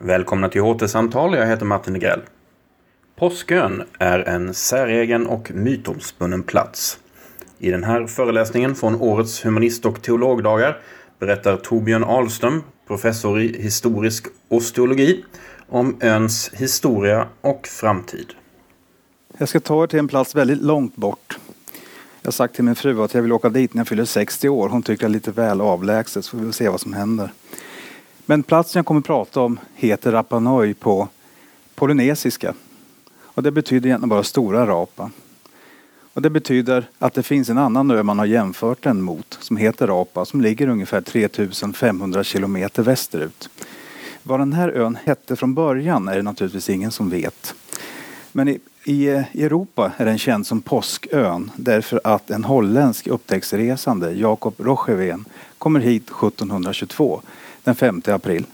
Välkomna till HT-samtal, jag heter Martin Negrell. Påskön är en säregen och mytomspunnen plats. I den här föreläsningen från årets humanist och teologdagar berättar Torbjörn Ahlström, professor i historisk osteologi, om öns historia och framtid. Jag ska ta er till en plats väldigt långt bort. Jag har sagt till min fru att jag vill åka dit när jag fyller 60 år. Hon tycker det är lite väl avlägset så vi får se vad som händer. Men platsen jag kommer att prata om heter Rapa Nui på polynesiska. Och det betyder egentligen bara Stora Rapa. Och det betyder att det finns en annan ö man har jämfört den mot som heter Rapa som ligger ungefär 3500 kilometer västerut. Vad den här ön hette från början är det naturligtvis ingen som vet. Men i, i eh, Europa är den känd som Påskön därför att en holländsk upptäcktsresande, Jacob Rocheveen, kommer hit 1722 den 5 april,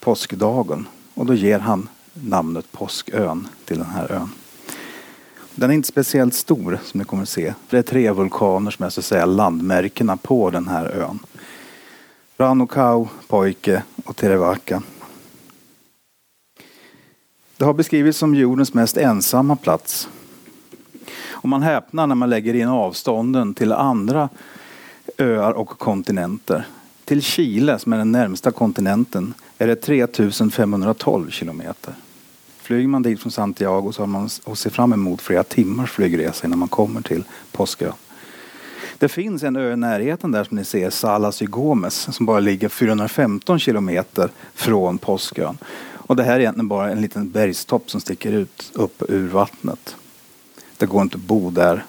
påskdagen. Och då ger han namnet Påskön till den här ön. Den är inte speciellt stor som ni kommer att se. Det är tre vulkaner som är så att säga landmärkena på den här ön. Ranukau, Poike och Terevaka. Det har beskrivits som jordens mest ensamma plats. Och man häpnar när man lägger in avstånden till andra öar och kontinenter. Till Chile, som är den närmsta kontinenten, är det 3512 kilometer. Flyger man dit från Santiago så har man att se fram emot flera timmars flygresa innan man kommer till Påskö. Det finns en ö i närheten där som ni ser, Salas y Gomes, som bara ligger 415 kilometer från Påskön. Och det här är egentligen bara en liten bergstopp som sticker ut upp ur vattnet. Det går inte att bo där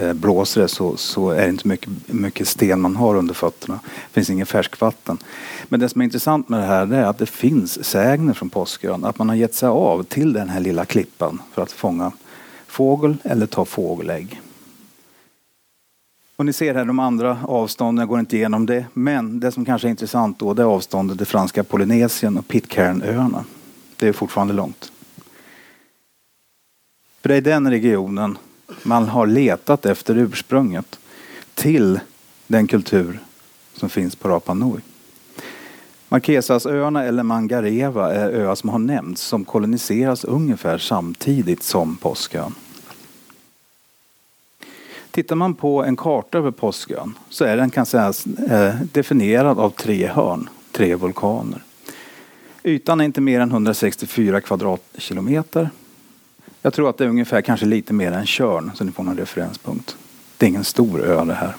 Eh, blåser det så, så är det inte mycket, mycket sten man har under fötterna. Det finns inget färskvatten. Men det som är intressant med det här är att det finns sägner från Påskön. Att man har gett sig av till den här lilla klippan för att fånga fågel eller ta fågelägg. Och ni ser här de andra avstånden, jag går inte igenom det. Men det som kanske är intressant då det är avståndet till franska Polynesien och Pitcairnöarna. Det är fortfarande långt. För det är den regionen man har letat efter ursprunget till den kultur som finns på Rapa Nui. Marquesasöarna eller Mangareva är öar som har nämnts som koloniseras ungefär samtidigt som Påskön. Tittar man på en karta över Påskön så är den kan sägas eh, definierad av tre hörn, tre vulkaner. Ytan är inte mer än 164 kvadratkilometer jag tror att det är ungefär kanske lite mer än Körn så ni får någon referenspunkt. Det är ingen stor ö det här.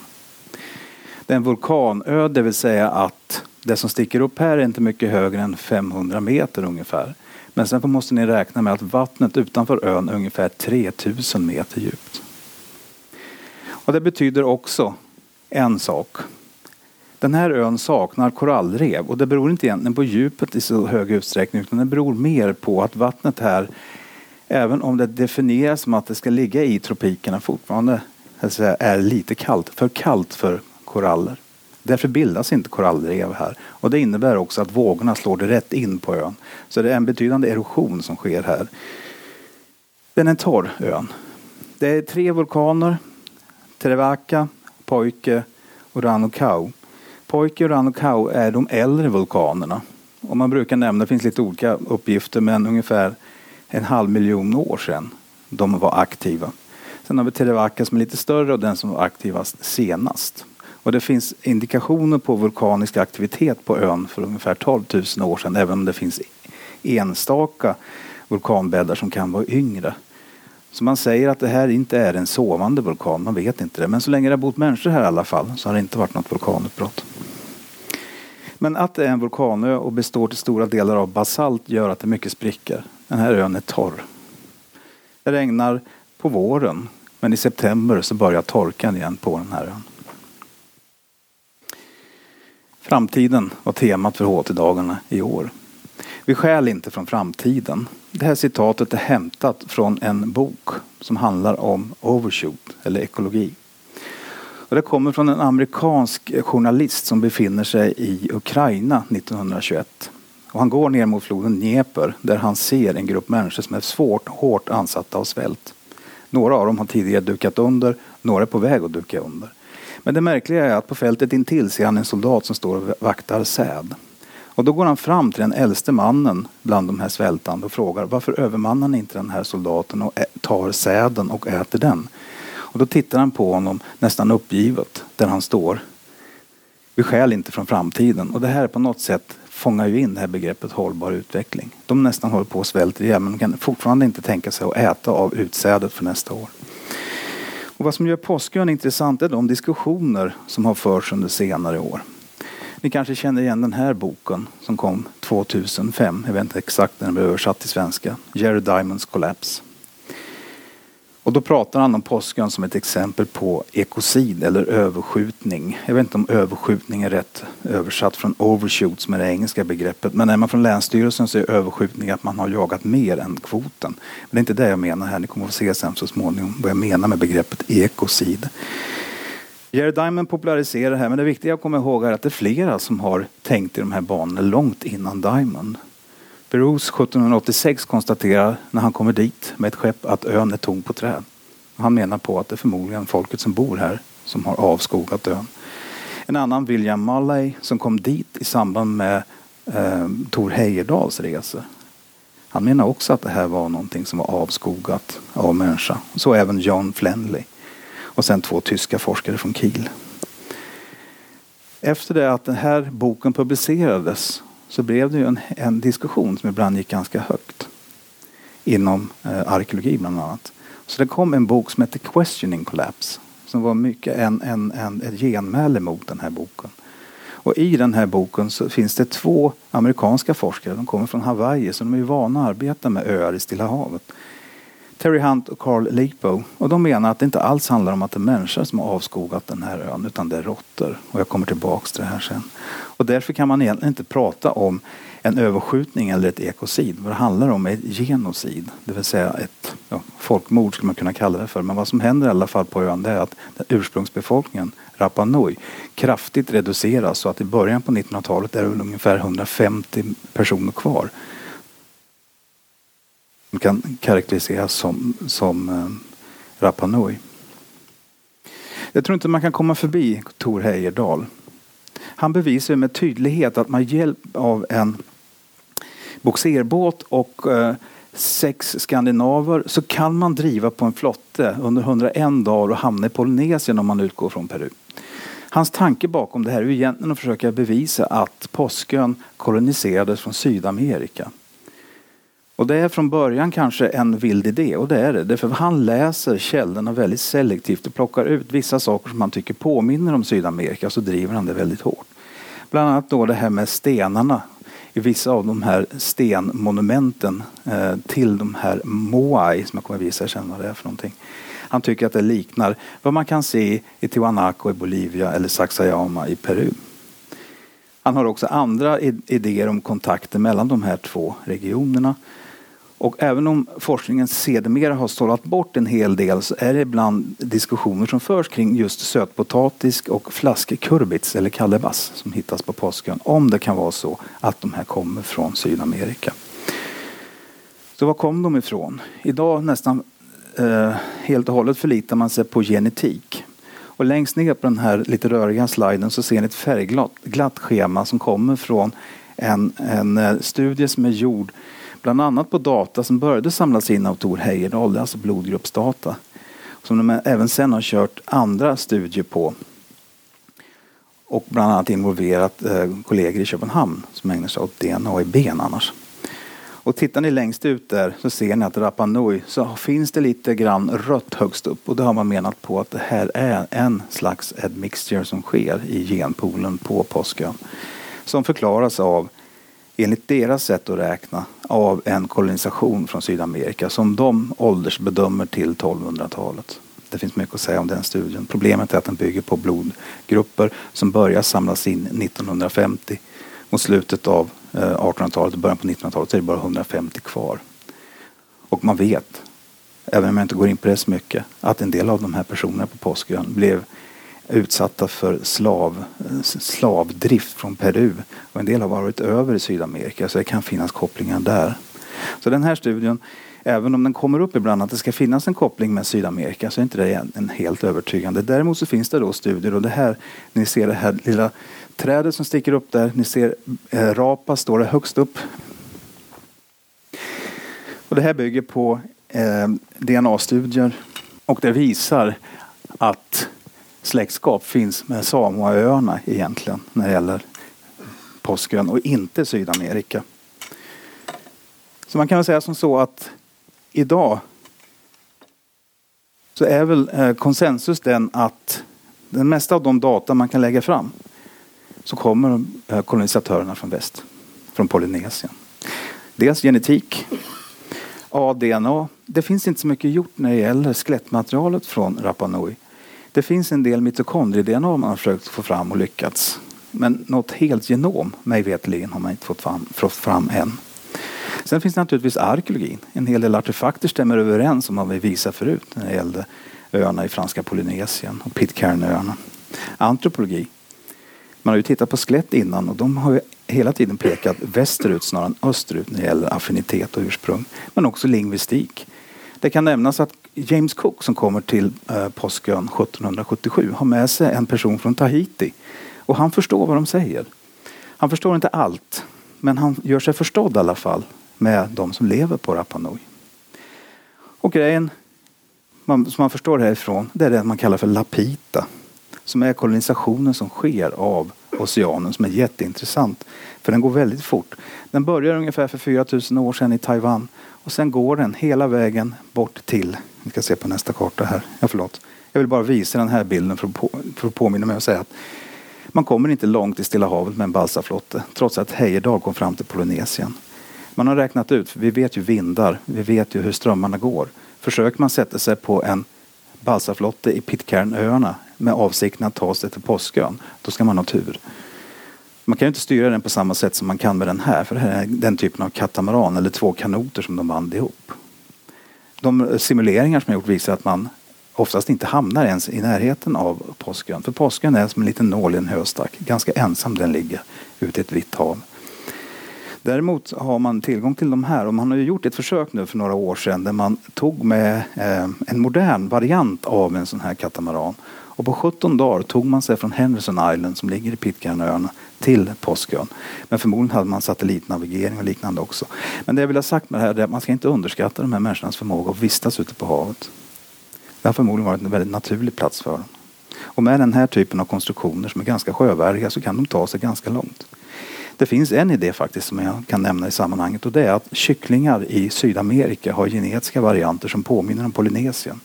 Det är en vulkanö, det vill säga att det som sticker upp här är inte mycket högre än 500 meter ungefär. Men sen måste ni räkna med att vattnet utanför ön är ungefär 3000 meter djupt. Och det betyder också en sak. Den här ön saknar korallrev och det beror inte egentligen på djupet i så hög utsträckning utan det beror mer på att vattnet här även om det definieras som att det ska ligga i tropikerna fortfarande säga, är lite kallt, för kallt för koraller. Därför bildas inte korallrev här. Och det innebär också att vågorna slår rätt in på ön. Så det är en betydande erosion som sker här. Den är torr, ön. Det är tre vulkaner. Trevaka, Poike och Ranukau. Poike och Ranukau är de äldre vulkanerna. Och man brukar nämna, det finns lite olika uppgifter, men ungefär en halv miljon år sedan de var aktiva. Sen har vi Terevaka som är lite större och den som var aktivast senast. Och det finns indikationer på vulkanisk aktivitet på ön för ungefär 12 000 år sedan även om det finns enstaka vulkanbäddar som kan vara yngre. Så man säger att det här inte är en sovande vulkan, man vet inte det. Men så länge det har bott människor här i alla fall så har det inte varit något vulkanutbrott. Men att det är en vulkanö och består till stora delar av basalt gör att det är mycket sprickor. Den här ön är torr. Det regnar på våren men i september så börjar torkan igen på den här ön. Framtiden var temat för HT-dagarna i år. Vi skäl inte från framtiden. Det här citatet är hämtat från en bok som handlar om overshoot eller ekologi. Och det kommer från en amerikansk journalist som befinner sig i Ukraina 1921. Och han går ner mot floden Dnepr där han ser en grupp människor som är svårt, hårt ansatta av svält. Några av dem har tidigare dukat under, några är på väg att duka under. Men det märkliga är att på fältet intill ser han en soldat som står och vaktar säd. Och då går han fram till den äldste mannen bland de här svältande och frågar varför övermannar ni inte den här soldaten och tar säden och äter den? Och då tittar han på honom nästan uppgivet där han står. Vi skäl inte från framtiden. Och det här är på något sätt fångar ju in det här begreppet hållbar utveckling. De nästan håller på att svälta ihjäl men de kan fortfarande inte tänka sig att äta av utsädet för nästa år. Och vad som gör påskön intressant är de diskussioner som har förts under senare år. Ni kanske känner igen den här boken som kom 2005. Jag vet inte exakt när den blev översatt till svenska. Jerry Diamonds Collapse. Och då pratar han om påskön som ett exempel på ekocid eller överskjutning. Jag vet inte om överskjutning är rätt översatt från overshoot som är det engelska begreppet. Men är man från Länsstyrelsen så är överskjutning att man har jagat mer än kvoten. Men det är inte det jag menar här. Ni kommer att få se sen så småningom vad jag menar med begreppet ekocid. Jerry Diamond populariserar det här men det viktiga att komma ihåg är att det är flera som har tänkt i de här banorna långt innan Diamond. Perouse 1786 konstaterar när han kommer dit med ett skepp att ön är tom på träd. Han menar på att det är förmodligen folket som bor här som har avskogat ön. En annan William Mulley som kom dit i samband med eh, Tor Heyerdahls resor. Han menar också att det här var någonting som var avskogat av människa. Så även John Flenley. Och sen två tyska forskare från Kiel. Efter det att den här boken publicerades så blev det ju en, en diskussion som ibland gick ganska högt. Inom eh, arkeologi bland annat. Så det kom en bok som hette Questioning Collapse. Som var mycket en, en, en, ett genmäle mot den här boken. Och i den här boken så finns det två amerikanska forskare. De kommer från Hawaii så de är ju vana att arbeta med öar i Stilla havet. Terry Hunt och Carl Lipo. Och de menar att det inte alls handlar om att det är människor som har avskogat den här ön utan det är råttor. Och jag kommer tillbaks till det här sen. Och därför kan man egentligen inte prata om en överskjutning eller ett ekocid. Vad det handlar om är ett genocid. Det vill säga ett ja, folkmord skulle man kunna kalla det för. Men vad som händer i alla fall på ön det är att ursprungsbefolkningen, Rapa Nui, kraftigt reduceras så att i början på 1900-talet är det ungefär 150 personer kvar som kan karaktäriseras som, som eh, Rapa Nui. Jag tror inte man kan komma förbi Tor Heyerdahl. Han bevisar med tydlighet att med hjälp av en boxerbåt och eh, sex skandinaver så kan man driva på en flotte under 101 dagar och hamna i Polynesien om man utgår från Peru. Hans tanke bakom det här är egentligen att försöka bevisa att Påskön koloniserades från Sydamerika. Och det är från början kanske en vild idé och det är det. Därför han läser källorna väldigt selektivt och plockar ut vissa saker som han tycker påminner om Sydamerika så driver han det väldigt hårt. Bland annat då det här med stenarna i vissa av de här stenmonumenten eh, till de här Moai som jag kommer visa sen vad det är för någonting. Han tycker att det liknar vad man kan se i Tiwanaku i Bolivia eller Sacsayama i Peru. Han har också andra idéer om kontakter mellan de här två regionerna och även om forskningen sedermera har sållat bort en hel del så är det ibland diskussioner som förs kring just sötpotatis och flaskkurbits eller kallebass som hittas på påskön. Om det kan vara så att de här kommer från Sydamerika. Så var kom de ifrån? Idag nästan eh, helt och hållet förlitar man sig på genetik. Och längst ner på den här lite röriga sliden så ser ni ett färgglatt schema som kommer från en, en eh, studie som är gjord Bland annat på data som började samlas in av Tor Heyerdahl, alltså blodgruppsdata. Som de även sen har kört andra studier på. Och bland annat involverat eh, kollegor i Köpenhamn som ägnar sig åt DNA i ben annars. Och tittar ni längst ut där så ser ni att Rapa Nui så finns det lite grann rött högst upp och det har man menat på att det här är en slags admixture som sker i genpoolen på påskön. Som förklaras av enligt deras sätt att räkna av en kolonisation från Sydamerika som de åldersbedömer till 1200-talet. Det finns mycket att säga om den studien. Problemet är att den bygger på blodgrupper som börjar samlas in 1950. Mot slutet av eh, 1800-talet och början på 1900-talet är det bara 150 kvar. Och man vet, även om jag inte går in på det så mycket, att en del av de här personerna på Påskön blev utsatta för slav, slavdrift från Peru. Och en del har varit över i Sydamerika så det kan finnas kopplingar där. Så den här studien, även om den kommer upp ibland att det ska finnas en koppling med Sydamerika så är inte det en helt övertygande. Däremot så finns det då studier och det här, ni ser det här lilla trädet som sticker upp där, ni ser eh, Rapa står det högst upp. Och det här bygger på eh, DNA-studier och det visar att släktskap finns med Samoaöarna egentligen när det gäller Påskön och inte Sydamerika. Så man kan väl säga som så att idag så är väl eh, konsensus den att den mesta av de data man kan lägga fram så kommer eh, kolonisatörerna från väst, från Polynesien. Dels genetik, ADNA. Det finns inte så mycket gjort när det gäller skelettmaterialet från Rapa Nui. Det finns en del mitokondrie-DNA man har försökt få fram och lyckats. Men något helt genom, mig veterligen, har man inte fått fram, fått fram än. Sen finns det naturligtvis arkeologin. En hel del artefakter stämmer överens om vad vi visat förut när det gällde öarna i franska Polynesien och Pitcairnöarna. Antropologi. Man har ju tittat på skelett innan och de har ju hela tiden pekat västerut snarare än österut när det gäller affinitet och ursprung. Men också lingvistik. Det kan nämnas att James Cook som kommer till eh, Påskön 1777 har med sig en person från Tahiti. Och han förstår vad de säger. Han förstår inte allt, men han gör sig förstådd i alla fall med de som lever på Rapa Nui. Och grejen man, som man förstår härifrån, det är det man kallar för lapita. Som är kolonisationen som sker av oceanen som är jätteintressant. För den går väldigt fort. Den börjar ungefär för 4000 år sedan i Taiwan och sen går den hela vägen bort till, vi ska se på nästa karta här, ja förlåt. Jag vill bara visa den här bilden för att, på, för att påminna mig och säga att man kommer inte långt i Stilla havet med en balsaflotte trots att Heyerdahl kom fram till Polynesien. Man har räknat ut, för vi vet ju vindar, vi vet ju hur strömmarna går. Försöker man sätta sig på en balsaflotte i Pitcairnöarna med avsikten att ta sig till Påskön, då ska man ha tur. Man kan ju inte styra den på samma sätt som man kan med den här, för det här är den typen av katamaran eller två kanoter som de band ihop. De simuleringar som jag gjort visar att man oftast inte hamnar ens i närheten av Påskön. För Påskön är som en liten nål i en höstack. Ganska ensam den ligger ute i ett vitt hav. Däremot har man tillgång till de här och man har ju gjort ett försök nu för några år sedan där man tog med eh, en modern variant av en sån här katamaran. Och på 17 dagar tog man sig från Henderson Island som ligger i Pitcairnöarna till Påskön. Men förmodligen hade man satellitnavigering och liknande också. Men det jag vill ha sagt med det här är att man ska inte underskatta de här människornas förmåga att vistas ute på havet. Det har förmodligen varit en väldigt naturlig plats för dem. Och med den här typen av konstruktioner som är ganska sjövärdiga så kan de ta sig ganska långt. Det finns en idé faktiskt som jag kan nämna i sammanhanget och det är att kycklingar i Sydamerika har genetiska varianter som påminner om Polynesien.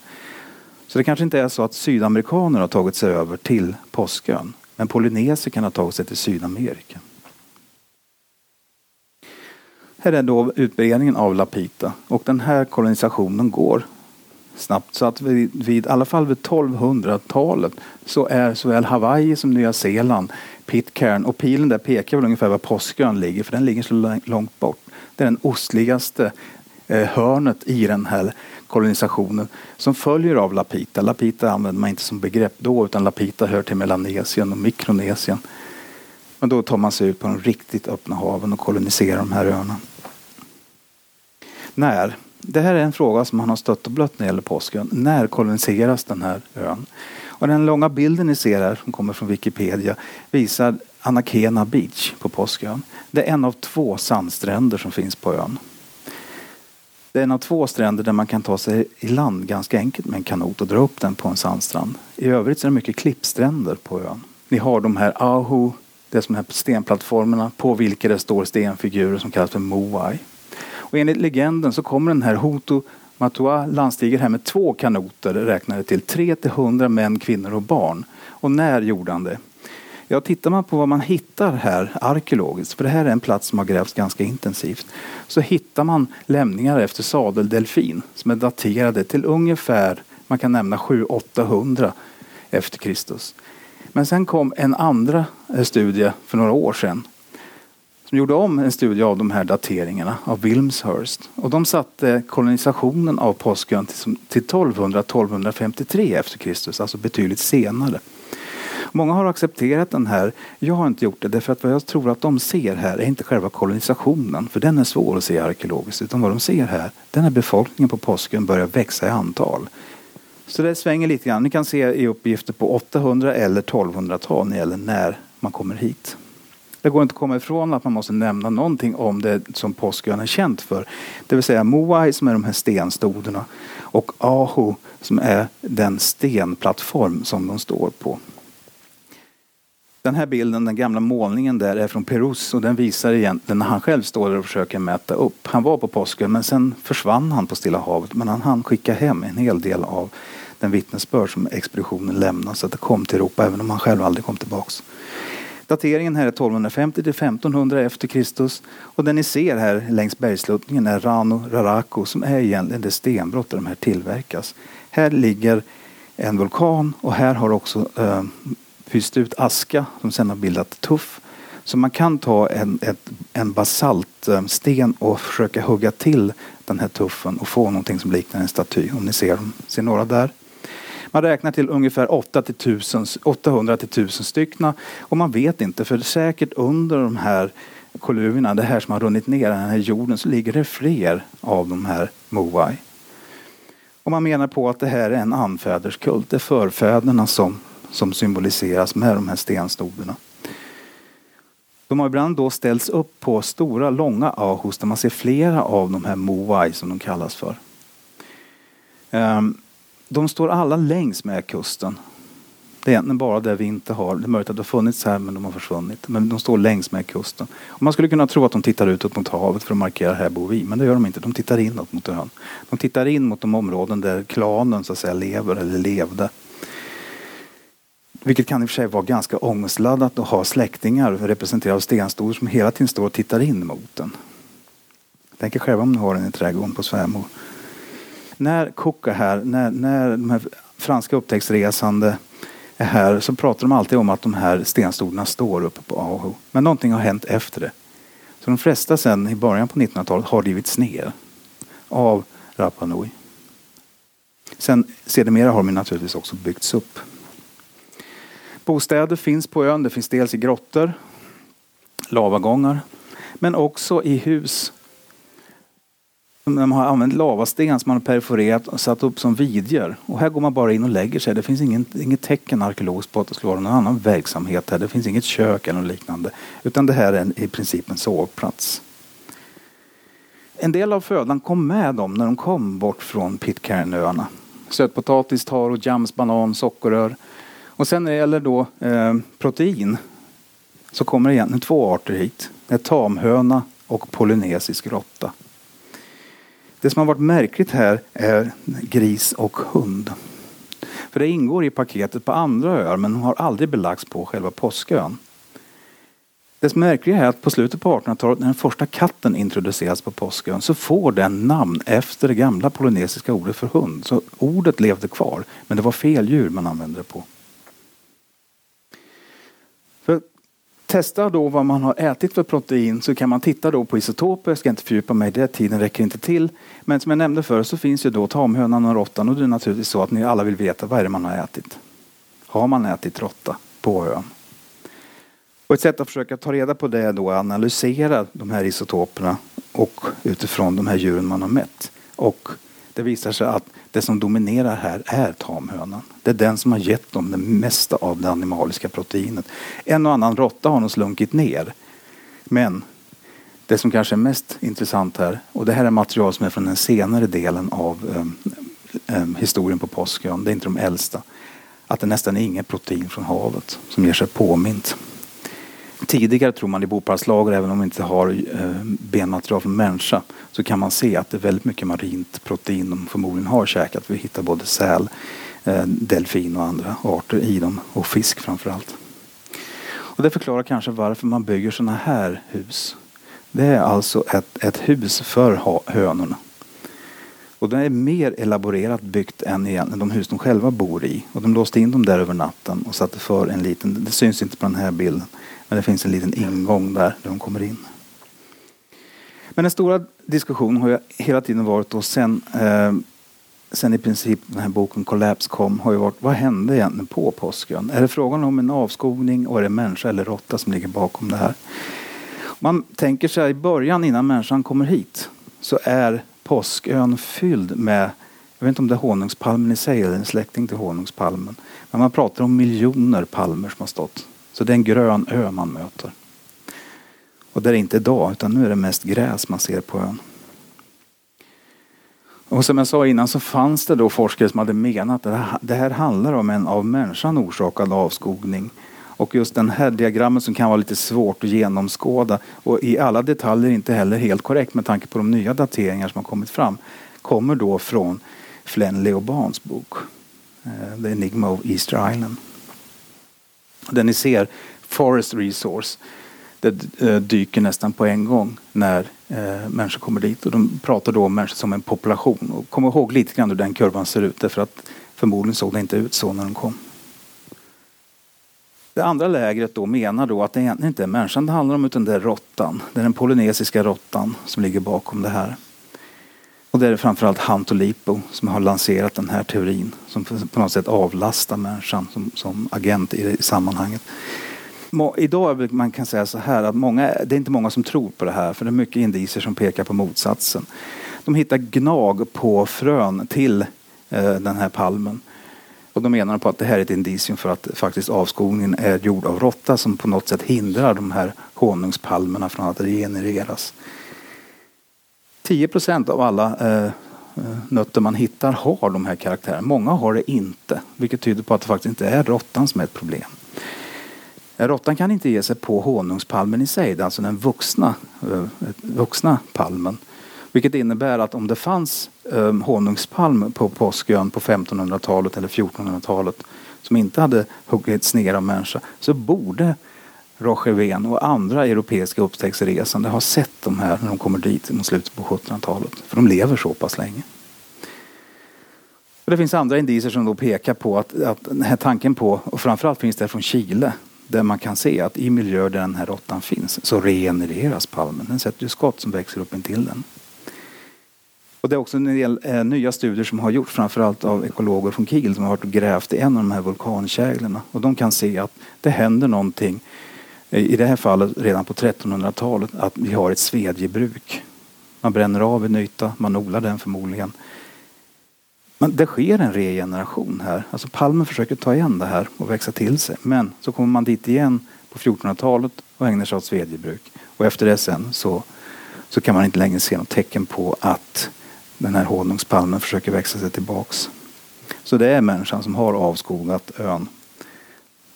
Så det kanske inte är så att sydamerikaner har tagit sig över till Påskön men polynesier kan ha tagit sig till Sydamerika. Här är då utbredningen av Lapita och den här kolonisationen går snabbt. Så att vid, vid i alla fall vid 1200-talet så är såväl Hawaii som Nya Zeeland Pitcairn och pilen där pekar väl ungefär var Påskön ligger för den ligger så långt bort. Det är den ostligaste Eh, hörnet i den här kolonisationen som följer av Lapita. Lapita använder man inte som begrepp då utan Lapita hör till Melanesien och Mikronesien. Men då tar man sig ut på de riktigt öppna haven och koloniserar de här öarna. När? Det här är en fråga som man har stött och blött när det gäller Påskön. När koloniseras den här ön? Och den långa bilden ni ser här, som kommer från Wikipedia, visar Anakena Beach på Påskön. Det är en av två sandstränder som finns på ön. Det är en av två stränder där man kan ta sig i land ganska enkelt med en kanot och dra upp den på en sandstrand. I övrigt så är det mycket klippstränder på ön. Ni har de här Ahu, det är som de här stenplattformarna på vilka det står stenfigurer som kallas för Moai. Och enligt legenden så kommer den här Hutu Matua landstiger här med två kanoter räknade till 3-100 män, kvinnor och barn. Och när gjorde han det? Ja, tittar man på vad man hittar här arkeologiskt, för det här är en plats som har grävts ganska intensivt, så hittar man lämningar efter sadeldelfin som är daterade till ungefär, man kan nämna 700-800 efter Kristus. Men sen kom en andra eh, studie för några år sedan som gjorde om en studie av de här dateringarna av Wilmshurst. Och de satte kolonisationen av Påskön till 1200-1253 efter Kristus, alltså betydligt senare. Många har accepterat den här. Jag har inte gjort det därför att vad jag tror att de ser här är inte själva kolonisationen, för den är svår att se arkeologiskt, utan vad de ser här, den här befolkningen på Påskön börjar växa i antal. Så det svänger lite grann. Ni kan se i uppgifter på 800 eller 1200-tal när det gäller när man kommer hit. Det går inte att komma ifrån att man måste nämna någonting om det som Påskön är känt för. Det vill säga Moai som är de här stenstoderna och Aho som är den stenplattform som de står på. Den här bilden, den gamla målningen där, är från Perus och den visar egentligen när han själv står där och försöker mäta upp. Han var på Påskön men sen försvann han på Stilla havet men han hann skicka hem en hel del av den vittnesbörd som expeditionen lämnade så att det kom till Europa även om han själv aldrig kom tillbaks. Dateringen här är 1250 till 1500 efter Kristus och den ni ser här längs bergsluttningen är Rano Raraku som är egentligen det stenbrott där de här tillverkas. Här ligger en vulkan och här har också eh, pyst ut aska som sedan har bildat tuff. Så man kan ta en, ett, en basaltsten eh, och försöka hugga till den här tuffen och få någonting som liknar en staty. Om ni ser, ser några där. Man räknar till ungefär 8 till 1000, 800 till 1000 stycken och man vet inte för säkert under de här koluvierna, det här som har runnit ner den här jorden, så ligger det fler av de här Moai. Och man menar på att det här är en anfäderskult, det är förfäderna som, som symboliseras med de här stenstoderna. De har ibland då ställts upp på stora långa ahus där man ser flera av de här Moai som de kallas för. Ehm, de står alla längs med kusten. Det är egentligen bara där vi inte har, det är möjligt att det har funnits här men de har försvunnit. Men de står längs med kusten. Och man skulle kunna tro att de tittar utåt mot havet för att markera här bor vi. Men det gör de inte, de tittar inåt mot ön. De tittar in mot de områden där klanen så att säga lever eller levde. Vilket kan i och för sig vara ganska ångestladdat att ha släktingar representerade av stenstoder som hela tiden står och tittar in mot en. Tänk er själva om ni har den i trädgården på svärmor när Koka här, när, när de här franska upptäcktsresande är här så pratar de alltid om att de här stenstoderna står uppe på Aho. Men någonting har hänt efter det. Så de flesta sen i början på 1900-talet har rivits ner av Rapa Nui. Sen sedermera har de naturligtvis också byggts upp. Bostäder finns på ön. Det finns dels i grottor, lavagångar, men också i hus de har använt lavasten som man har perforerat och satt upp som vidjer. Och här går man bara in och lägger sig. Det finns ingen, inget tecken arkeologiskt på att det skulle vara någon annan verksamhet här. Det finns inget kök eller något liknande. Utan det här är en, i princip en sovplats. En del av födan kom med dem när de kom bort från Pitcairnöarna. Sötpotatis, taro, jams, banan, sockerrör. Och sen när det gäller då eh, protein så kommer det egentligen två arter hit. Det är tamhöna och polynesisk råtta. Det som har varit märkligt här är gris och hund. För det ingår i paketet på andra öar men har aldrig belagts på själva Påskön. Det som är märkliga är att på slutet på 1800-talet när den första katten introduceras på Påskön så får den namn efter det gamla polynesiska ordet för hund. Så ordet levde kvar men det var fel djur man använde det på. Testa då vad man har ätit för protein så kan man titta då på isotoper. Jag ska inte fördjupa mig i det, tiden räcker inte till. Men som jag nämnde förr så finns ju då tamhönan och råttan och det är naturligtvis så att ni alla vill veta vad är det man har ätit. Har man ätit råtta på ön? Och ett sätt att försöka ta reda på det är då att analysera de här isotoperna och utifrån de här djuren man har mätt. Och det visar sig att det som dominerar här är tamhönan. Det är den som har gett dem det mesta av det animaliska proteinet. En och annan råtta har nog slunkit ner. Men det som kanske är mest intressant här, och det här är material som är från den senare delen av um, um, historien på Påskön, det är inte de äldsta, att det nästan är inget protein från havet som ger sig påmint. Tidigare tror man i boparslager, även om vi inte har eh, benmaterial från människa, så kan man se att det är väldigt mycket marint protein de förmodligen har käkat. Vi hittar både säl, eh, delfin och andra arter i dem och fisk framförallt. Och det förklarar kanske varför man bygger sådana här hus. Det är alltså ett, ett hus för hönorna. Och det är mer elaborerat byggt än egentligen de hus de själva bor i. Och de låste in dem där över natten och satte för en liten, det syns inte på den här bilden, men det finns en liten ingång där, där de kommer in. Men den stora diskussionen har ju hela tiden varit då sen, eh, sen i princip den här boken Collapse kom har ju varit vad hände egentligen på Påskön? Är det frågan om en avskogning och är det människa eller råtta som ligger bakom det här? Man tänker sig i början innan människan kommer hit så är Påskön fylld med jag vet inte om det är honungspalmen i sig eller en släkting till honungspalmen. Men man pratar om miljoner palmer som har stått så det är en grön ö man möter. Och det är inte idag, utan nu är det mest gräs man ser på ön. Och som jag sa innan så fanns det då forskare som hade menat att det här handlar om en av människan orsakad avskogning. Och just den här diagrammet som kan vara lite svårt att genomskåda och i alla detaljer inte heller helt korrekt med tanke på de nya dateringar som har kommit fram kommer då från Flen Leobans bok eh, The Enigma of Easter Island. Där ni ser Forest Resource det eh, dyker nästan på en gång när eh, människor kommer dit. Och de pratar då om människor som en population. Och kom ihåg lite grann hur den kurvan ser ut därför att förmodligen såg det inte ut så när de kom. Det andra lägret då menar då att det egentligen inte är människan det handlar om utan det är råttan. Det är den polynesiska råttan som ligger bakom det här. Och det är framförallt Hantolipo som har lanserat den här teorin som på något sätt avlastar människan som, som agent i, i sammanhanget. Idag man kan säga så här att många, det är inte många som tror på det här för det är mycket indicier som pekar på motsatsen. De hittar gnag på frön till eh, den här palmen. Och de menar på att det här är ett indicium för att faktiskt avskogningen är gjord av råtta som på något sätt hindrar de här honungspalmerna från att regenereras. 10 procent av alla eh, eh, nötter man hittar har de här karaktärerna. Många har det inte, vilket tyder på att det faktiskt inte är råttan som är ett problem. Eh, råttan kan inte ge sig på honungspalmen i sig, alltså den vuxna, eh, vuxna palmen. Vilket innebär att om det fanns eh, honungspalm på Påskön på 1500-talet eller 1400-talet som inte hade huggits ner av människa så borde Roger och andra europeiska upptäcktsresande har sett de här när de kommer dit mot slutet på 1700-talet. För de lever så pass länge. Och det finns andra indicier som då pekar på att, att den här tanken på, och framförallt finns det från Chile, där man kan se att i miljöer där den här råttan finns så regenereras palmen. Den sätter ju skott som växer upp intill den. Och det är också en del eh, nya studier som har gjorts framförallt av ekologer från Kiel som har varit och grävt i en av de här vulkankäglorna. Och de kan se att det händer någonting, Eh, i det här fallet redan på 1300-talet, att vi har ett svedjebruk. Man bränner av en yta, man odlar den förmodligen. Men det sker en regeneration här. Alltså palmen försöker ta igen det här och växa till sig. Men så kommer man dit igen på 1400-talet och ägnar sig åt svedjebruk. Och efter det sen så, så kan man inte längre se något tecken på att den här honungspalmen försöker växa sig tillbaks. Så det är människan som har avskogat ön.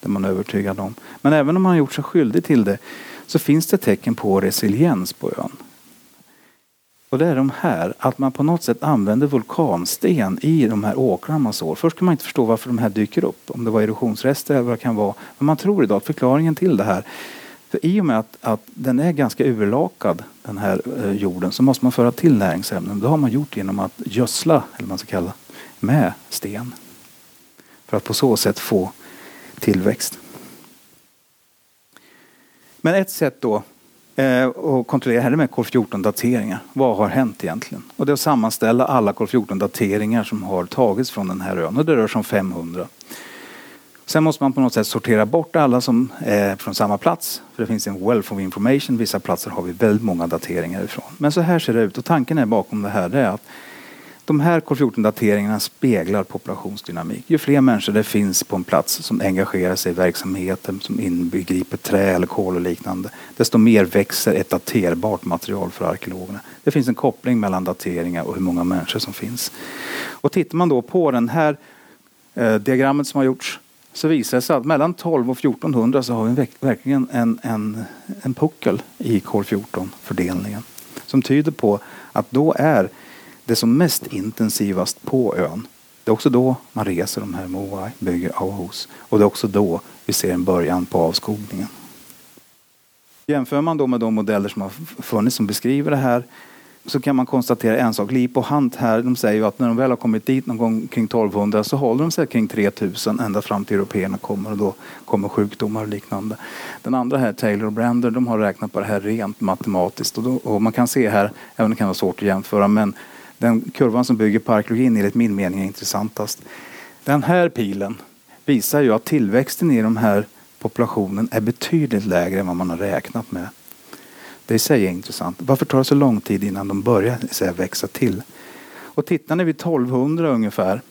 Det är man övertygad om. Men även om man har gjort sig skyldig till det så finns det tecken på resiliens på ön. Och det är de här, att man på något sätt använder vulkansten i de här åkrarna man sår. Först kan man inte förstå varför de här dyker upp, om det var erosionsrester eller vad det kan vara. Men man tror idag att förklaringen till det här för i och med att, att den är ganska urlakad, den här eh, jorden, så måste man föra till näringsämnen. Det har man gjort genom att gödsla, eller vad man ska kalla med sten. För att på så sätt få tillväxt. Men ett sätt då eh, att kontrollera här är med kol-14-dateringar. Vad har hänt egentligen? Och det är att sammanställa alla kol-14-dateringar som har tagits från den här ön. Och det rör sig om 500. Sen måste man på något sätt sortera bort alla som är från samma plats. För det finns en wealth of information. Vissa platser har vi väldigt många dateringar ifrån. Men så här ser det ut och tanken är bakom det här är att de här kol-14-dateringarna speglar populationsdynamik. Ju fler människor det finns på en plats som engagerar sig i verksamheten som inbegriper trä eller kol och liknande, desto mer växer ett daterbart material för arkeologerna. Det finns en koppling mellan dateringar och hur många människor som finns. Och tittar man då på den här eh, diagrammet som har gjorts så visar det sig att mellan 12 och 1400 så har vi verkligen en, en, en puckel i kol-14-fördelningen. Som tyder på att då är det som mest intensivast på ön. Det är också då man reser de här Moai, bygger Auhus. Och det är också då vi ser en början på avskogningen. Jämför man då med de modeller som har funnits som beskriver det här så kan man konstatera en sak. Lip och Hunt här, de säger ju att när de väl har kommit dit någon gång kring 1200 så håller de sig kring 3000 ända fram till européerna kommer och då kommer sjukdomar och liknande. Den andra här, Taylor och Brander, de har räknat på det här rent matematiskt och, då, och man kan se här, även om det kan vara svårt att jämföra, men den kurvan som bygger på arkeologin enligt min mening är intressantast. Den här pilen visar ju att tillväxten i de här populationen är betydligt lägre än vad man har räknat med. Det i sig är intressant. Varför tar det så lång tid innan de börjar säga, växa till? Och tittar ni vid 1200 ungefär,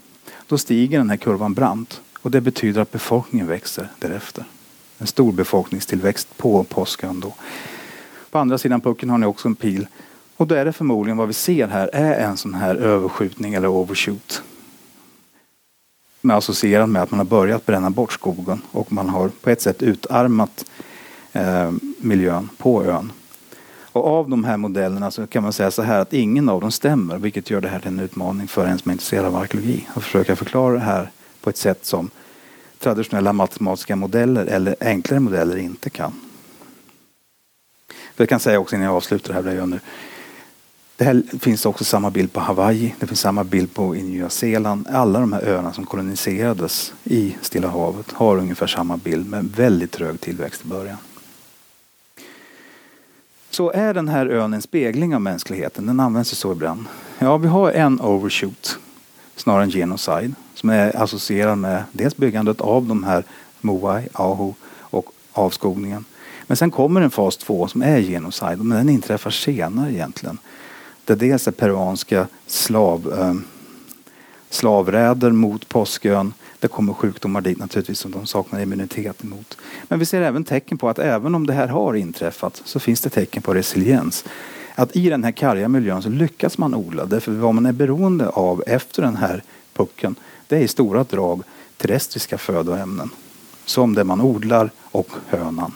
då stiger den här kurvan brant. Och det betyder att befolkningen växer därefter. en stor befolkningstillväxt på Påskön då. På andra sidan pucken har ni också en pil och då är det förmodligen vad vi ser här är en sån här överskjutning eller overshoot. Med associerat med att man har börjat bränna bort skogen och man har på ett sätt utarmat eh, miljön på ön. Och av de här modellerna så kan man säga så här att ingen av dem stämmer vilket gör det här till en utmaning för en som är intresserad av arkeologi. Att försöka förklara det här på ett sätt som traditionella matematiska modeller eller enklare modeller inte kan. Jag kan säga också innan jag avslutar det här, jag nu. Det här finns också samma bild på Hawaii, det finns samma bild på i Nya Zeeland. Alla de här öarna som koloniserades i Stilla havet har ungefär samma bild med väldigt hög tillväxt i början. Så är den här ön en spegling av mänskligheten? Den används ju så ibland. Ja, vi har en overshoot snarare än genocide som är associerad med dels byggandet av de här Moai, Aho och avskogningen. Men sen kommer en fas 2 som är genocide, men den inträffar senare egentligen. Där dels är peruanska slav, eh, slavräder mot Påskön. Det kommer sjukdomar dit naturligtvis som de saknar immunitet mot. Men vi ser även tecken på att även om det här har inträffat så finns det tecken på resiliens. Att i den här karga miljön så lyckas man odla. Därför vad man är beroende av efter den här pucken det är i stora drag terrestriska födoämnen. Som det man odlar och hönan.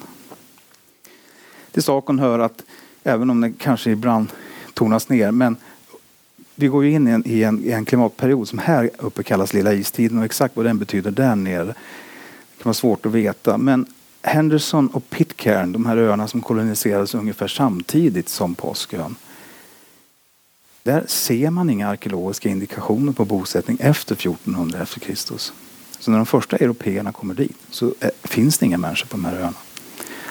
Till saken hör att även om det kanske ibland tonas ner men vi går ju in i en, i en, i en klimatperiod som här uppe kallas lilla istiden och exakt vad den betyder där nere det kan vara svårt att veta. Men Henderson och Pitcairn, de här öarna som koloniserades ungefär samtidigt som Påskön. Där ser man inga arkeologiska indikationer på bosättning efter 1400 efter Kristus. Så när de första européerna kommer dit så är, finns det inga människor på de här öarna.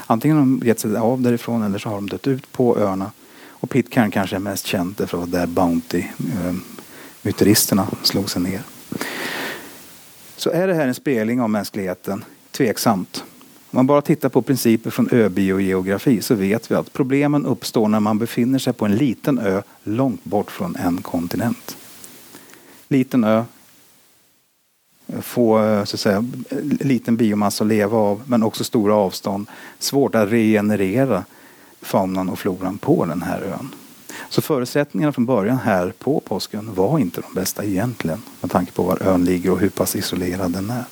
Antingen har de gett sig av därifrån eller så har de dött ut på öarna. Och Pitcairn kanske är mest känd för att vara där Bounty-myteristerna eh, slog sig ner. Så är det här en spegling av mänskligheten? Tveksamt. Om man bara tittar på principer från öbiogeografi så vet vi att problemen uppstår när man befinner sig på en liten ö långt bort från en kontinent. Liten ö, eh, få eh, så att säga, liten biomassa att leva av men också stora avstånd. Svårt att regenerera faunan och floran på den här ön. Så förutsättningarna från början här på påsken var inte de bästa egentligen med tanke på var ön ligger och hur pass isolerad den är.